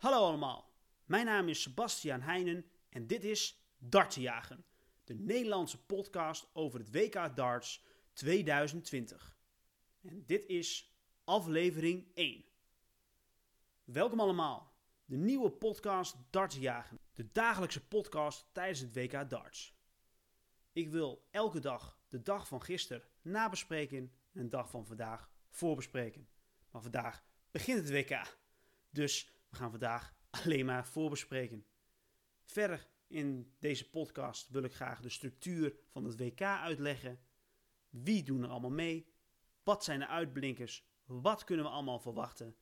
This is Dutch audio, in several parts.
Hallo allemaal, mijn naam is Sebastian Heijnen en dit is Dartjagen, de Nederlandse podcast over het WK Darts 2020. En dit is aflevering 1. Welkom allemaal, de nieuwe podcast Dartjagen, de dagelijkse podcast tijdens het WK Darts. Ik wil elke dag de dag van gisteren nabespreken en de dag van vandaag voorbespreken. Maar vandaag begint het WK, dus we gaan vandaag alleen maar voorbespreken. Verder in deze podcast wil ik graag de structuur van het WK uitleggen. Wie doen er allemaal mee? Wat zijn de uitblinkers? Wat kunnen we allemaal verwachten?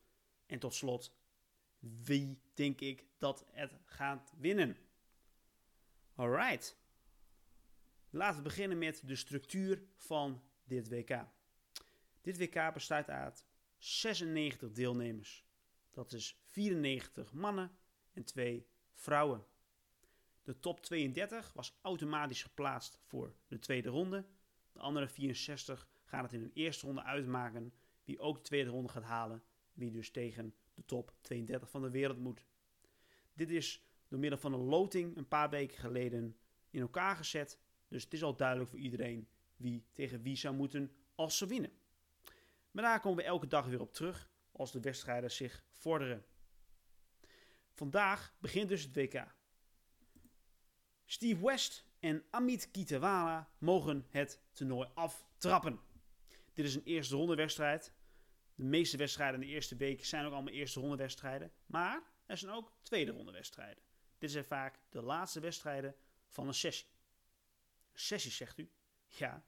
En tot slot, wie denk ik dat het gaat winnen? Alright. Laten we beginnen met de structuur van dit WK. Dit WK bestaat uit 96 deelnemers. Dat is 94 mannen en 2 vrouwen. De top 32 was automatisch geplaatst voor de tweede ronde. De andere 64 gaan het in een eerste ronde uitmaken wie ook de tweede ronde gaat halen. Wie dus tegen de top 32 van de wereld moet. Dit is door middel van een loting een paar weken geleden in elkaar gezet. Dus het is al duidelijk voor iedereen wie tegen wie zou moeten als ze winnen. Maar daar komen we elke dag weer op terug als de wedstrijden zich vorderen. Vandaag begint dus het WK. Steve West en Amit Kitewala mogen het toernooi aftrappen. Dit is een eerste ronde wedstrijd. De meeste wedstrijden in de eerste week zijn ook allemaal eerste ronde wedstrijden. Maar er zijn ook tweede ronde wedstrijden. Dit zijn vaak de laatste wedstrijden van een sessie. Sessie zegt u? Ja.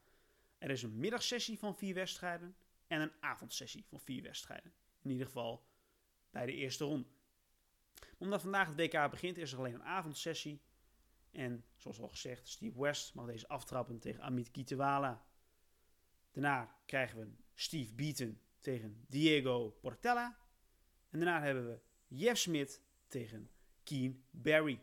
Er is een middagsessie van vier wedstrijden en een avondsessie van vier wedstrijden. In ieder geval bij de eerste ronde. Omdat vandaag het WK begint, is er alleen een avondsessie. En zoals al gezegd, Steve West mag deze aftrappen tegen Amit Kitewala. Daarna krijgen we Steve Beaton tegen Diego Portella. En daarna hebben we Jeff Smith tegen Keen Barry.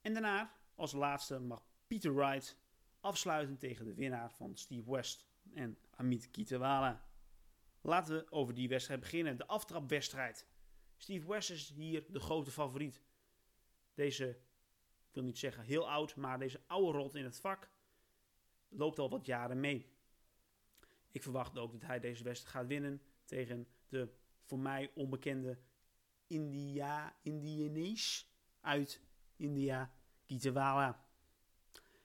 En daarna, als laatste, mag Peter Wright afsluiten tegen de winnaar van Steve West en Amit Kitewala. Laten we over die wedstrijd beginnen. De aftrapwedstrijd. Steve West is hier de grote favoriet. Deze, ik wil niet zeggen heel oud, maar deze oude rot in het vak loopt al wat jaren mee. Ik verwacht ook dat hij deze wedstrijd gaat winnen tegen de voor mij onbekende India, uit India, Kitewala.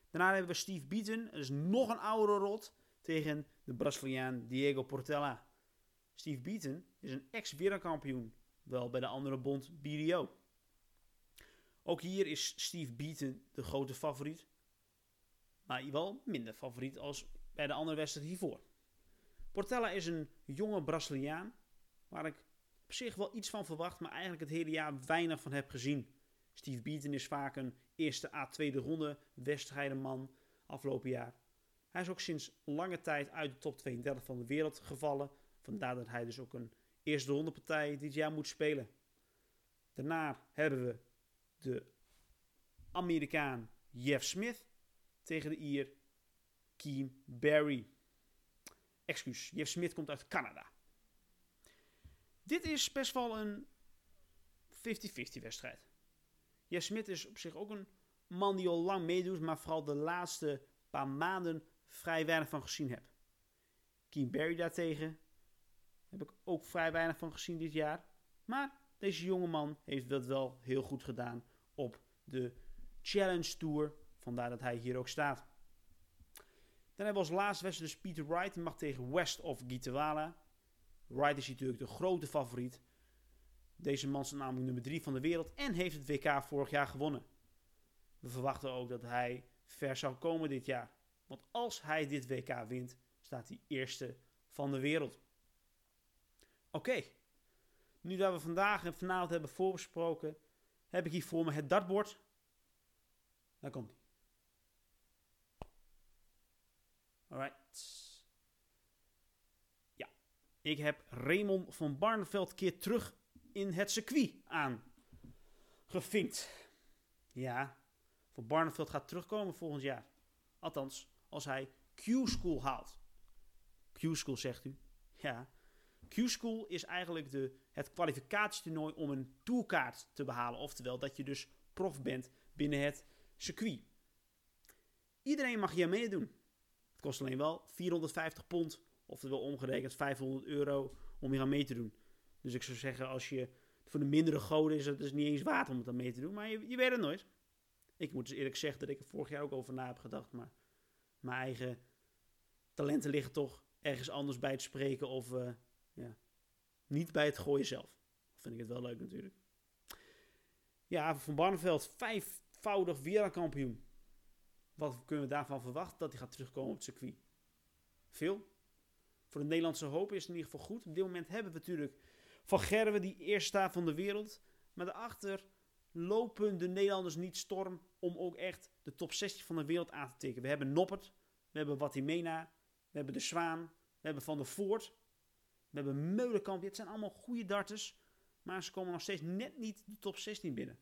Daarna hebben we Steve Beaton, dat is nog een oudere rot, tegen de Braziliaan Diego Portela. Steve Beaton is een ex-wereldkampioen, wel bij de andere bond BDO. Ook hier is Steve Beaton de grote favoriet, maar wel minder favoriet als bij de andere wedstrijd hiervoor. Portella is een jonge Braziliaan, waar ik op zich wel iets van verwacht, maar eigenlijk het hele jaar weinig van heb gezien. Steve Beaton is vaak een eerste A2 ronde wedstrijdenman afgelopen jaar. Hij is ook sinds lange tijd uit de top 32 van de wereld gevallen. Vandaar dat hij dus ook een eerste ronde partij dit jaar moet spelen. Daarna hebben we de Amerikaan Jeff Smith tegen de Ier Keen Barry. Excuus, Jeff Smith komt uit Canada. Dit is best wel een 50-50 wedstrijd. Jeff Smith is op zich ook een man die al lang meedoet, maar vooral de laatste paar maanden vrij weinig van gezien heb. Keen Barry daartegen heb ik ook vrij weinig van gezien dit jaar. Maar deze jonge man heeft dat wel heel goed gedaan op de Challenge Tour. Vandaar dat hij hier ook staat. Dan hebben we als laatste wedstrijd dus Peter Wright. Mag tegen West of Gitewala. Wright is natuurlijk de grote favoriet. Deze man is namelijk nummer 3 van de wereld en heeft het WK vorig jaar gewonnen. We verwachten ook dat hij ver zal komen dit jaar. Want als hij dit WK wint, staat hij eerste van de wereld. Oké, nu dat we vandaag en vanavond hebben voorbesproken, heb ik hier voor me het dartbord. Daar komt hij. Alright. Ja, ik heb Raymond van Barneveld keer terug in het circuit aangevinkt. Ja, Van Barneveld gaat terugkomen volgend jaar. Althans, als hij Q-School haalt. Q-School zegt u? Ja. Q-School is eigenlijk de het kwalificatietoernooi om een tourkaart te behalen. Oftewel dat je dus prof bent binnen het circuit. Iedereen mag hier meedoen. Het kost alleen wel 450 pond, oftewel omgerekend 500 euro om hier aan mee te doen. Dus ik zou zeggen, als je voor de mindere goden is het dus niet eens waard om het aan mee te doen, maar je, weet het nooit. Ik moet dus eerlijk zeggen dat ik er vorig jaar ook over na heb gedacht, maar mijn eigen talenten liggen toch ergens anders bij het spreken of uh, ja, niet bij het gooien zelf. Vind ik het wel leuk natuurlijk. Ja, Van Barneveld, vijfvoudig wereldkampioen. Wat kunnen we daarvan verwachten dat hij gaat terugkomen op het circuit? Veel. Voor de Nederlandse hoop is het in ieder geval goed. Op dit moment hebben we natuurlijk Van Gerwen, die eerste staat van de wereld. Maar daarachter lopen de Nederlanders niet storm om ook echt de top 16 van de wereld aan te tikken. We hebben Noppert, we hebben Watimena, we hebben De Zwaan, we hebben Van der Voort, we hebben Meulenkamp. Het zijn allemaal goede darters, maar ze komen nog steeds net niet de top 16 binnen.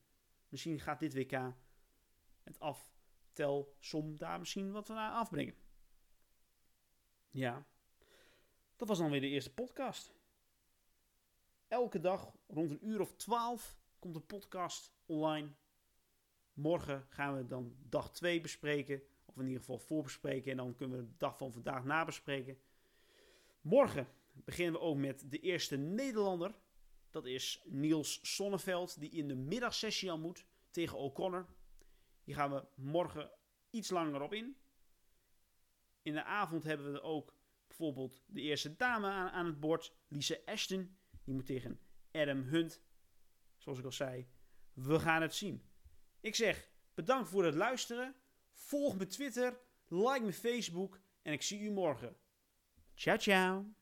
Misschien gaat dit WK het aftelsom daar misschien wat van afbrengen. Ja, dat was dan weer de eerste podcast. Elke dag rond een uur of twaalf komt een podcast online. Morgen gaan we dan dag 2 bespreken. Of in ieder geval voorbespreken. En dan kunnen we de dag van vandaag nabespreken. Morgen beginnen we ook met de eerste Nederlander. Dat is Niels Sonneveld. Die in de middagsessie al moet tegen O'Connor. Die gaan we morgen iets langer op in. In de avond hebben we ook bijvoorbeeld de eerste dame aan, aan het bord. Lisa Ashton. Die moet tegen Adam Hunt. Zoals ik al zei. We gaan het zien. Ik zeg bedankt voor het luisteren. Volg me Twitter, like me Facebook en ik zie u morgen. Ciao, ciao.